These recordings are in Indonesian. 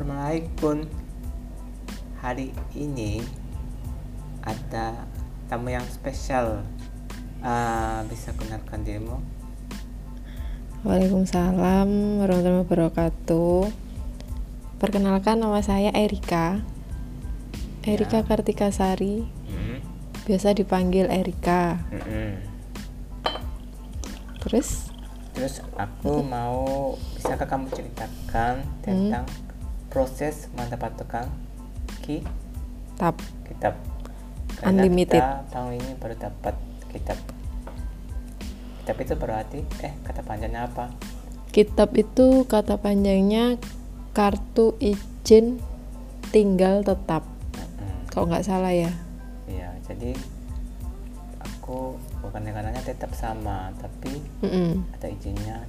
Assalamualaikum. Hari ini ada tamu yang spesial. Ah, bisa kenalkan dirimu? Waalaikumsalam warahmatullahi wabarakatuh. Perkenalkan nama saya Erika. Erika Ya. Kartika Sari, Hmm. biasa dipanggil Erika. Mm-mm. Terus Terus aku mau bisakah kamu ceritakan tentang proses mendapatkan ki tap kitab? Karena Unlimited. kita tahun ini baru dapat kitab. Kitab itu berarti eh kata panjangnya apa? kitab itu kata panjangnya kartu izin tinggal tetap. Mm-mm. Kalau nggak salah ya. Iya, jadi aku bukan negaranya tetap sama, tapi Mm-mm. ada izinnya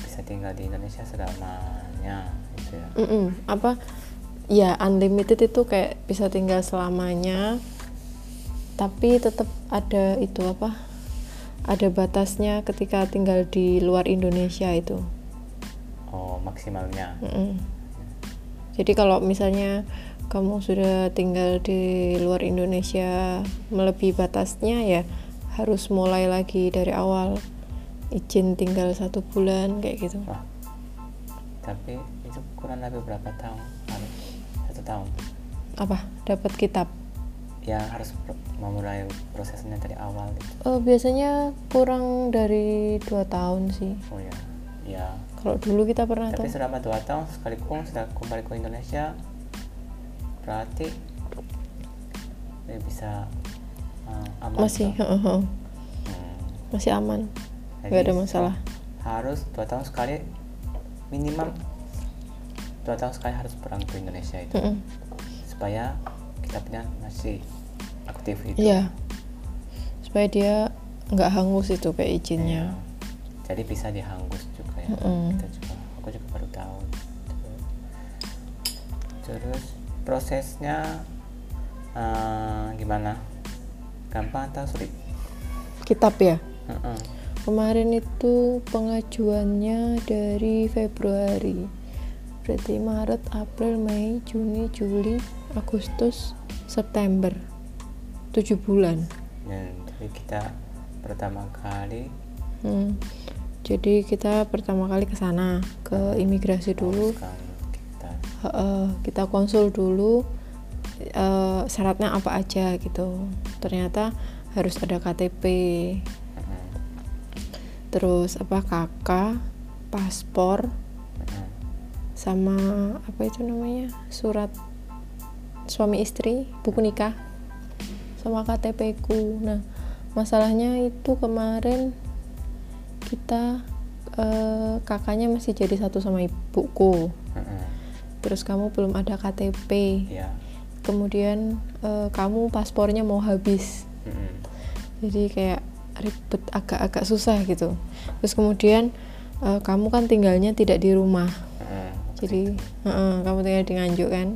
bisa tinggal di Indonesia selamanya ya. Mm-mm. Apa? Ya unlimited itu kayak bisa tinggal selamanya. Tapi tetap ada itu apa? Ada batasnya ketika tinggal di luar Indonesia itu. Oh, maksimalnya. Mm-mm. Jadi kalau misalnya kamu sudah tinggal di luar Indonesia melebihi batasnya ya harus mulai lagi dari awal izin tinggal satu bulan kayak gitu. Wah. Tapi itu kurang lebih berapa tahun? Harus Satu tahun. Apa? Dapat kitab? Ya harus memulai prosesnya dari awal gitu. Eh, biasanya kurang dari dua tahun sih. Oh ya. Ya. Kalau dulu kita pernah Tapi tuh. selama dua tahun sekalipun sudah kembali ke Indonesia, berarti ya bisa uh, aman. masih toh? heeh, heeh. Hmm. masih aman, Jadi nggak ada masalah. harus dua tahun sekali minimal dua tahun sekali harus pulang ke Indonesia itu Mm-mm. supaya kitabnya masih aktif itu Iya. Supaya dia nggak hangus itu kayak izinnya. jadi bisa dihanggus juga ya Mm-mm. kita juga aku juga baru tahu terus prosesnya eh, gimana gampang atau sulit Kitab ya. Heeh. Kemarin itu pengajuannya dari Februari. Berarti Maret, April, Mei, Juni, Juli, Agustus, September. 7 bulan. jadi kita pertama kali Hmm. Jadi kita pertama kali ke sana, ke imigrasi dulu. kita Heeh, kita konsul dulu eh, syaratnya apa aja gitu. Ternyata harus ada KTP, Heeh. terus apa KK, paspor. Sama apa itu namanya surat suami istri buku nikah sama KTP ku. Nah masalahnya itu kemarin kita eh, kakaknya masih jadi satu sama ibuku. Terus kamu belum ada KTP ya kemudian eh, kamu paspornya mau habis. Jadi kayak ribet agak-agak susah gitu. Terus kemudian eh, kamu kan tinggalnya tidak di rumah Jadi heeh, kamu tinggal di Nganjuk kan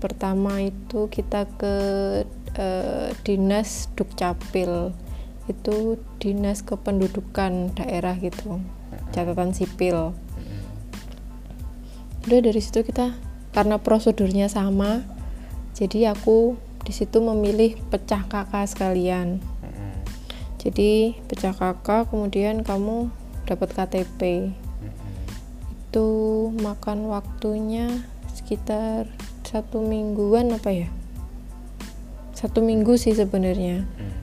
pertama itu kita ke eh, dinas dukcapil. Itu dinas kependudukan daerah gitu catatan sipil. Udah dari situ kita karena prosedurnya sama jadi aku di situ memilih pecah kakak sekalian. Jadi pecah kakak kemudian kamu dapat KTP. Itu makan waktunya sekitar satu mingguan apa ya? Satu minggu sih sebenarnya. Heeh.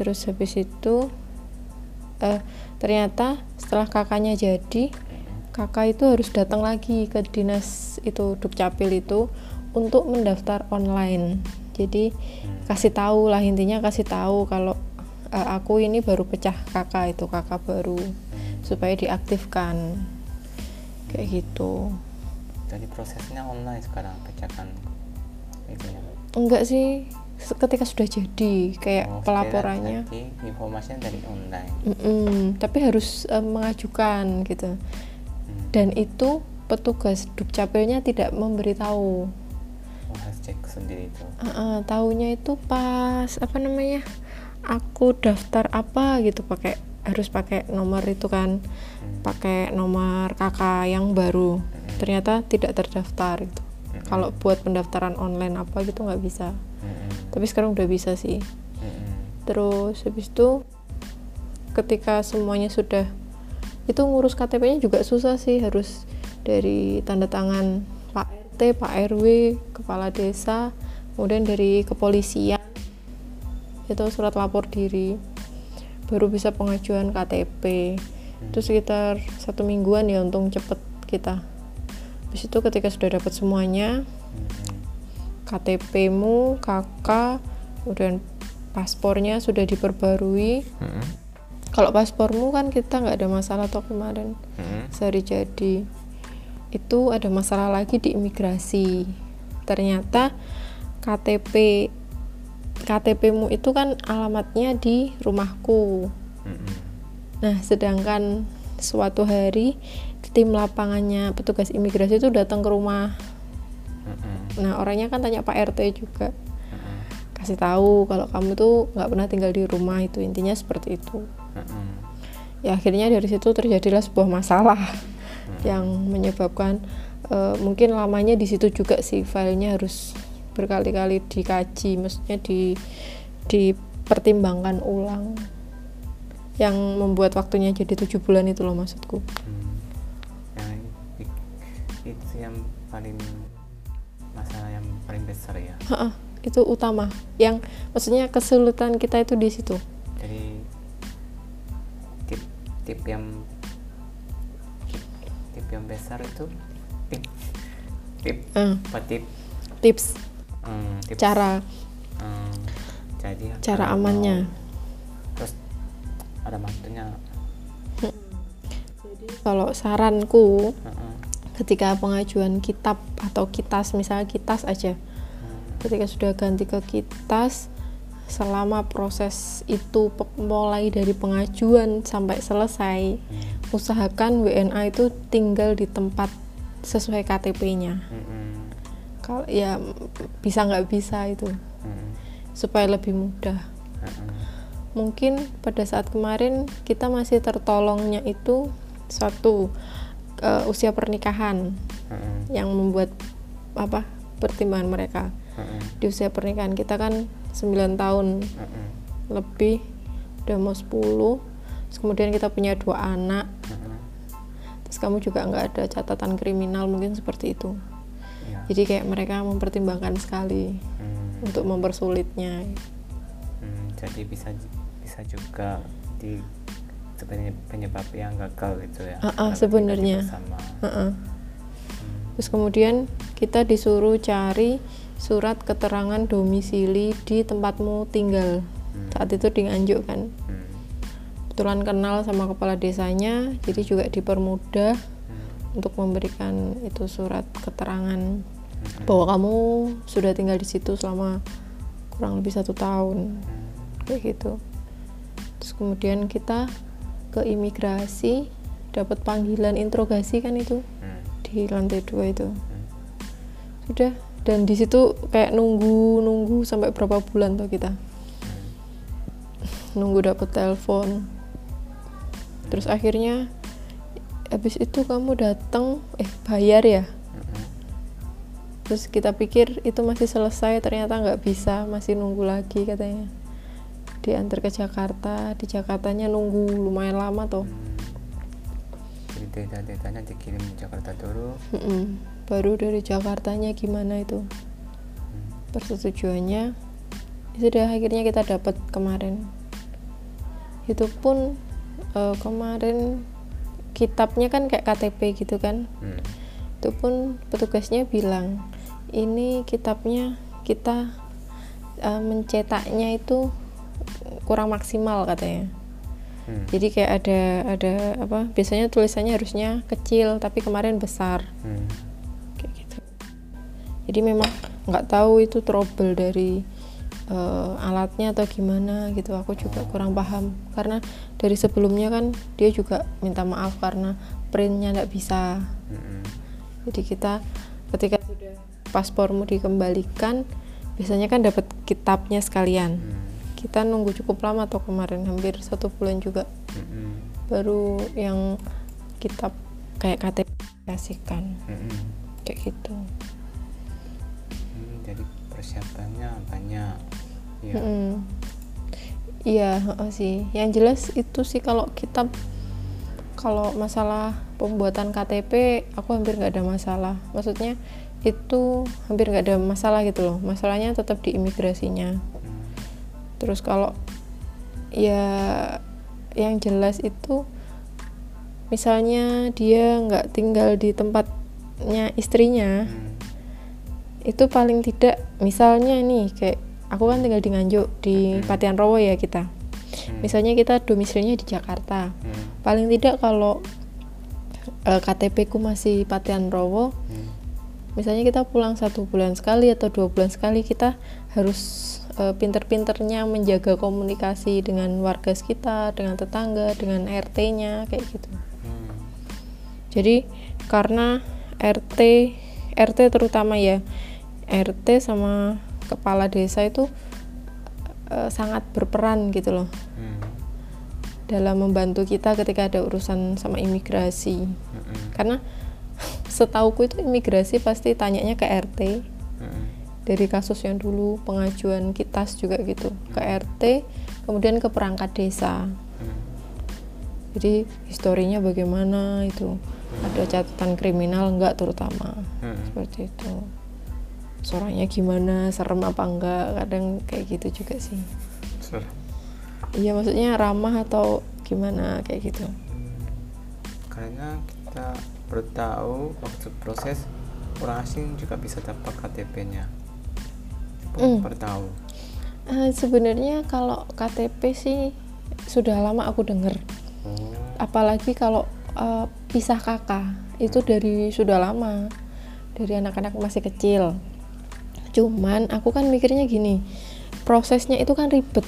terus habis itu eh, ternyata setelah kakaknya jadi kakak itu harus datang lagi ke dinas itu dukcapil itu untuk mendaftar online. Jadi kasih tahu lah intinya kasih tahu kalau eh, aku ini baru pecah kakak itu kakak baru supaya diaktifkan kayak gitu Jadi prosesnya online sekarang pecahkan itunya. enggak sih ketika sudah jadi kayak Oh, pelaporannya informasinya dari online. Mm-mm, tapi harus eh, mengajukan gitu Hmm. dan itu petugas dukcapilnya tidak memberitahu Oh, harus cek sendiri itu. Uh, tahunya itu pas apa namanya aku daftar apa gitu pakai harus pakai nomor itu kan pakai nomor kakak yang baru. Ternyata tidak terdaftar gitu. Mm-mm. kalau buat pendaftaran online apa gitu nggak bisa. Tapi sekarang udah bisa sih. Terus habis itu ketika semuanya sudah itu ngurus KTP-nya juga susah sih. Harus dari tanda tangan Pak RT, Pak RW, kepala desa, kemudian dari kepolisian. Itu surat lapor diri baru bisa pengajuan KTP itu sekitar satu mingguan ya untung cepet kita habis itu ketika sudah dapat semuanya Mm-mm. KTP-mu, KK, kemudian paspornya sudah diperbarui. Mm-mm. Kalau paspormu kan kita nggak ada masalah toh kemarin Mm-mm. sehari jadi. Itu ada masalah lagi di imigrasi. Ternyata KTP KTP-mu itu kan alamatnya di rumahku. Nah, sedangkan suatu hari tim lapangannya petugas imigrasi itu datang ke rumah. Nah, orangnya kan tanya Pak RT juga. Kasih tahu kalau kamu tuh nggak pernah tinggal di rumah itu intinya seperti itu ya akhirnya dari situ terjadilah sebuah masalah yang menyebabkan eh, mungkin lamanya di situ juga sih filenya harus berkali-kali dikaji maksudnya di dipertimbangkan ulang. Yang membuat waktunya jadi tujuh bulan itu loh maksudku. Hmm. Yang i- itu yang paling masalah yang paling besar ya. Ha-ha, itu utama. Yang maksudnya kesulitan kita itu di situ. Jadi tip tip yang tip, yang besar itu tip tip Eh, apa tip? Tips Hmm, tips. cara. Hmm, jadi cara amannya. Mau- terus ada waktunya kalau saranku Heeh. ketika pengajuan kitab atau kitas misalnya kitas aja. Hmm, ketika sudah ganti ke kitas selama proses itu mulai dari pengajuan sampai selesai hmm, usahakan WNA itu tinggal di tempat sesuai KTP-nya hmm, hmm, kalau ya bisa nggak bisa itu. Hmm, supaya lebih mudah. Hmm, mungkin pada saat kemarin kita masih tertolongnya itu satu eh, usia pernikahan hmm, yang membuat apa pertimbangan mereka. Hmm, di usia pernikahan kita kan 9 tahun hmm, lebih udah mau 10 terus kemudian kita punya dua anak. Hmm, terus kamu juga nggak ada catatan kriminal mungkin seperti itu. Jadi kayak mereka mempertimbangkan sekali Hmm, untuk mempersulitnya. Hmm, jadi bisa bisa juga di sebenarnya penyebab yang gagal gitu ya. Ah, Karena sebenarnya. bersama. Heeh. Hmm, terus kemudian kita disuruh cari surat keterangan domisili di tempatmu tinggal. Hmm. saat itu di Nganjuk kan hmm, kebetulan kenal sama kepala desanya jadi juga dipermudah hmm, untuk memberikan itu surat keterangan. hmm, bahwa kamu sudah tinggal di situ selama kurang lebih satu tahun. Hmm, kayak gitu. Terus kemudian kita ke imigrasi dapat panggilan interogasi kan itu hmm, di lantai dua itu. Hmm. sudah. Dan di situ kayak nunggu nunggu sampai berapa bulan tuh kita. Nunggu dapet telepon. Terus akhirnya habis itu kamu datang eh bayar ya? Hmm, terus kita pikir itu masih selesai ternyata nggak bisa masih nunggu lagi katanya. Diantar ke Jakarta di Jakartanya nunggu lumayan lama tuh hmm. Jadi data-datanya dikirim Jakarta dulu. Mm-mm. baru dari Jakartanya gimana itu? Hmm, persetujuannya itu udah akhirnya kita dapat kemarin. Itu pun eh, kemarin kitabnya kan kayak KTP gitu kan? Hmm, itu pun petugasnya bilang ini kitabnya kita eh, mencetaknya itu kurang maksimal katanya. Hmm, jadi kayak ada ada apa biasanya tulisannya harusnya kecil tapi kemarin besar. Hmm, kayak gitu. Jadi memang nggak tahu itu trouble dari eh, alatnya atau gimana gitu. Aku juga kurang paham. Karena dari sebelumnya kan dia juga minta maaf karena printnya nggak bisa. Hmm, jadi kita ketika paspormu dikembalikan biasanya kan dapat kitabnya sekalian. Hmm, kita nunggu cukup lama tuh kemarin hampir satu bulan juga. Hmm, baru yang kitab kayak KTP kasihkan. Mm-mm. kayak gitu. Hmm, jadi persiapannya banyak. Ya Mm-mm. iya heeh sih. Yang jelas itu sih kalau kita kalau masalah pembuatan KTP aku hampir nggak ada masalah. Maksudnya itu hampir nggak ada masalah gitu loh masalahnya tetap di imigrasinya terus kalau ya yang jelas itu misalnya dia nggak tinggal di tempatnya istrinya Hmm. itu paling tidak misalnya nih kayak aku kan tinggal di Nganjuk di Hmm. Patian Rowo ya kita Hmm. misalnya kita domisilinya di Jakarta Hmm. paling tidak kalau eh, KTP ku masih Patian Rowo Hmm. Misalnya kita pulang satu bulan sekali atau dua bulan sekali kita harus eh, pinter-pinternya menjaga komunikasi dengan warga sekitar dengan tetangga dengan RT-nya kayak gitu Hmm. jadi karena RT RT terutama ya RT sama kepala desa itu eh, sangat berperan gitu loh Hmm. dalam membantu kita ketika ada urusan sama imigrasi Mm-mm. karena setauku itu imigrasi pasti tanyanya ke RT Mm-mm. dari kasus yang dulu pengajuan kitas juga gitu. Ke RT kemudian ke perangkat desa. Hmm. jadi historinya bagaimana itu. Ada catatan kriminal enggak terutama? Hmm. seperti itu. Suaranya gimana serem apa enggak kadang kayak gitu juga sih. Serem. iya maksudnya ramah atau gimana? Kayak gitu. Karena kita baru tahu waktu proses orang asing juga bisa dapat KTP-nya Hmm. baru tahu Eh, sebenarnya kalau KTP sih sudah lama aku denger. Oh apalagi kalau eh, pisah kakak itu dari sudah lama dari anak-anak masih kecil. Cuman aku kan mikirnya gini prosesnya itu kan ribet.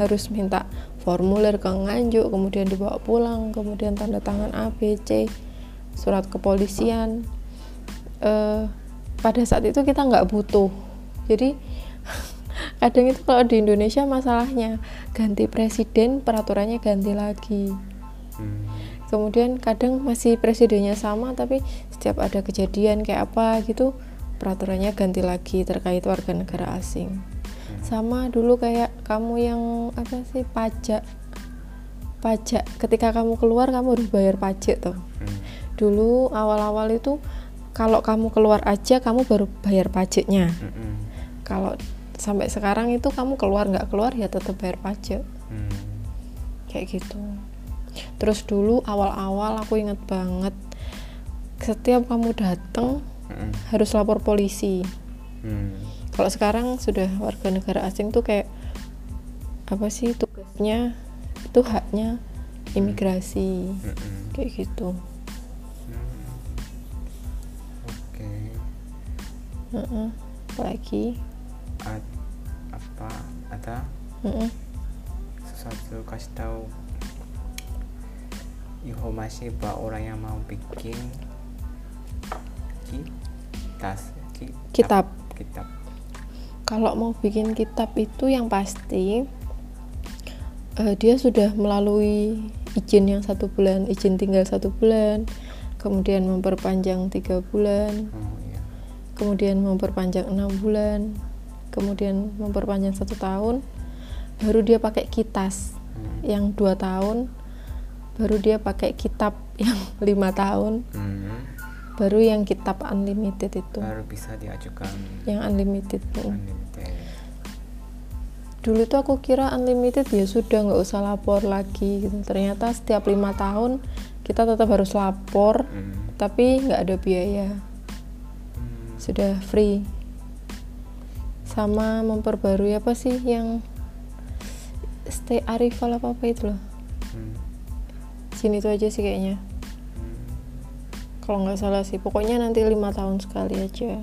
Harus minta formulir ke Nganjuk kemudian dibawa pulang kemudian tanda tangan A B C surat kepolisian. Eh, pada saat itu kita nggak butuh. Jadi kadang itu kalau di Indonesia masalahnya ganti presiden peraturannya ganti lagi. Hmm. kemudian kadang masih presidennya sama tapi setiap ada kejadian kayak apa gitu peraturannya ganti lagi terkait warga negara asing. Sama dulu kayak kamu yang apa sih pajak. Pajak. Ketika kamu keluar kamu harus bayar pajak tuh Hmm. Dulu awal-awal itu kalau kamu keluar aja kamu baru bayar pajaknya Mm-mm. kalau sampai sekarang itu kamu keluar nggak keluar ya tetap bayar pajak Hmm. kayak gitu terus dulu awal-awal aku inget banget setiap kamu datang Mm-mm. harus lapor polisi Hmm. kalau sekarang sudah warga negara asing tuh kayak apa sih tugasnya itu haknya imigrasi Mm-mm. kayak gitu Heeh. apalagi A- apa ada Heeh. sesuatu kasih tahu informasi bahwa orang yang mau bikin kitas ki- Kitab. kitab kalau mau bikin kitab itu yang pasti eh, dia sudah melalui izin yang satu bulan izin tinggal satu bulan kemudian memperpanjang tiga bulan iya kemudian memperpanjang enam bulan kemudian memperpanjang satu tahun baru dia pakai kitas Hmm. yang dua tahun baru dia pakai kitab yang lima tahun Hmm. baru yang kitab unlimited itu baru bisa diajukan yang unlimited unlimited dulu tuh aku kira unlimited ya sudah nggak usah lapor lagi gitu ternyata setiap lima tahun kita tetap harus lapor Hmm. tapi nggak ada biaya. Sudah free. Sama memperbarui apa sih yang stay arrival apa apa itu loh. Hmm. sini itu aja sih kayaknya. Hmm. kalau nggak salah sih pokoknya nanti lima tahun sekali aja.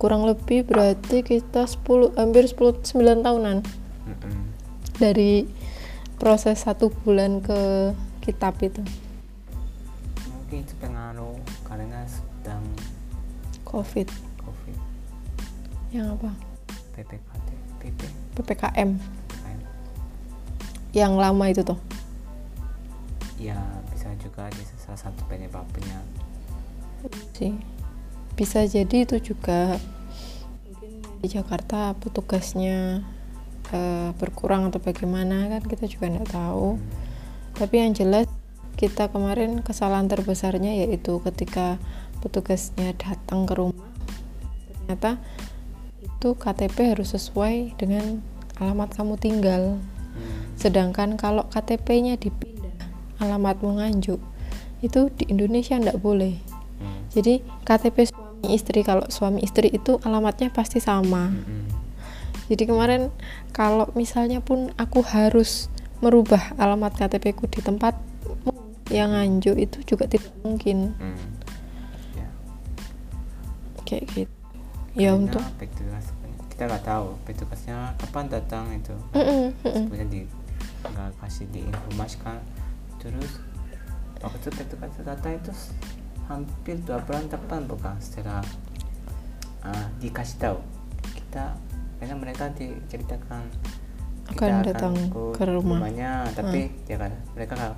Kurang lebih berarti kita 10 hampir 10 9 tahunan. Mm-mm. dari proses satu bulan ke kitab itu covid. Covid. Yang apa? PPKT PP ppkm PPKM. yang lama itu tuh? Ya bisa juga di salah satu penyebabnya. Sih. Bisa jadi itu juga di Jakarta petugasnya eh, berkurang atau bagaimana kan kita juga nggak tahu. Hmm. tapi yang jelas kita kemarin kesalahan terbesarnya yaitu ketika petugasnya datang ke rumah ternyata itu KTP harus sesuai dengan alamat kamu tinggal Hmm. sedangkan kalau KTP-nya dipindah alamatmu nganjuk itu di Indonesia ndak boleh Hmm. jadi KTP suami istri kalau suami istri itu alamatnya pasti sama Hmm. jadi kemarin kalau misalnya pun aku harus merubah alamat KTP ku di tempat yang nganjuk itu juga tidak mungkin Hmm. Ya kayak gitu. Ya Karena untuk petugas kita nggak tahu petugasnya kapan datang itu. Mm-mm, mm-mm. sebenarnya di nggak kasih diinformasikan. Terus waktu itu petugas datang itu hampir dua bulan depan bukan? Setelah ah, dikasih tahu. Kita karena mereka diceritakan Akan datang ke rumah. rumahnya tapi dia kan mereka nggak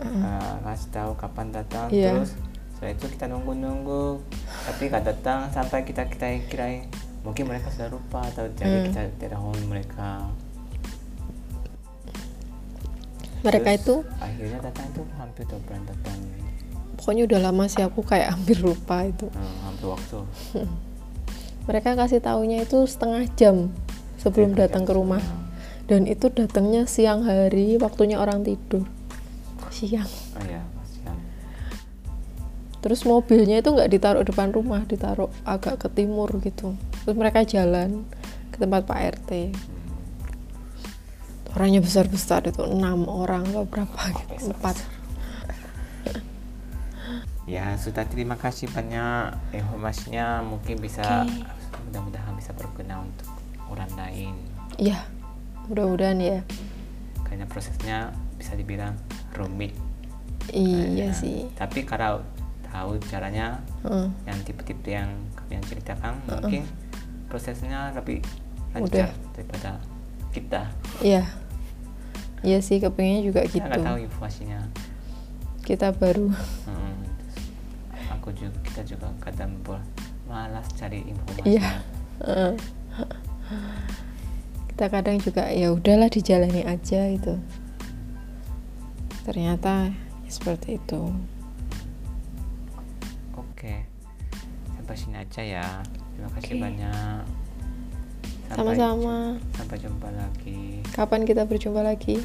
ah, kasih tahu kapan datang. Iya. terus setelah itu kita nunggu-nunggu. Tapi nggak datang sampai kita kita kirain mungkin mereka sudah lupa atau jadi Hmm. kita telepon mereka. Mereka Terus, itu? akhirnya datang itu hampir dua bulan datang. Pokoknya udah lama sih aku kayak hampir lupa itu. Hmm, hampir waktu. Mereka kasih taunya itu setengah jam sebelum Setengah datang jam ke rumah. dan itu datangnya siang hari waktunya orang tidur. Siang. Oh ya kasihan terus mobilnya itu nggak ditaruh depan rumah ditaruh agak ke timur gitu. Terus mereka jalan ke tempat Pak RT orangnya besar besar itu enam orang atau berapa gitu empat. Ya sudah. Terima kasih banyak informasinya. Mungkin bisa Oke. mudah-mudahan bisa berguna untuk orang lain. Ya mudah-mudahan ya. Karena prosesnya bisa dibilang rumit. Iya Ya, sih. tapi kalau tahu caranya Heeh. yang tipe-tipe yang kalian ceritakan mungkin prosesnya lebih lancar daripada kita. Iya. Iya sih kepengennya juga kita gitu. nggak tahu informasinya kita baru. Hmm, aku juga kita juga kadang malas cari informasi. Iya. Kita kadang juga ya udahlah dijalani aja itu ternyata ya seperti itu oke. Sampai sini aja ya. Terima kasih Oke. banyak. Sama-sama. sampai jumpa lagi. Kapan kita berjumpa lagi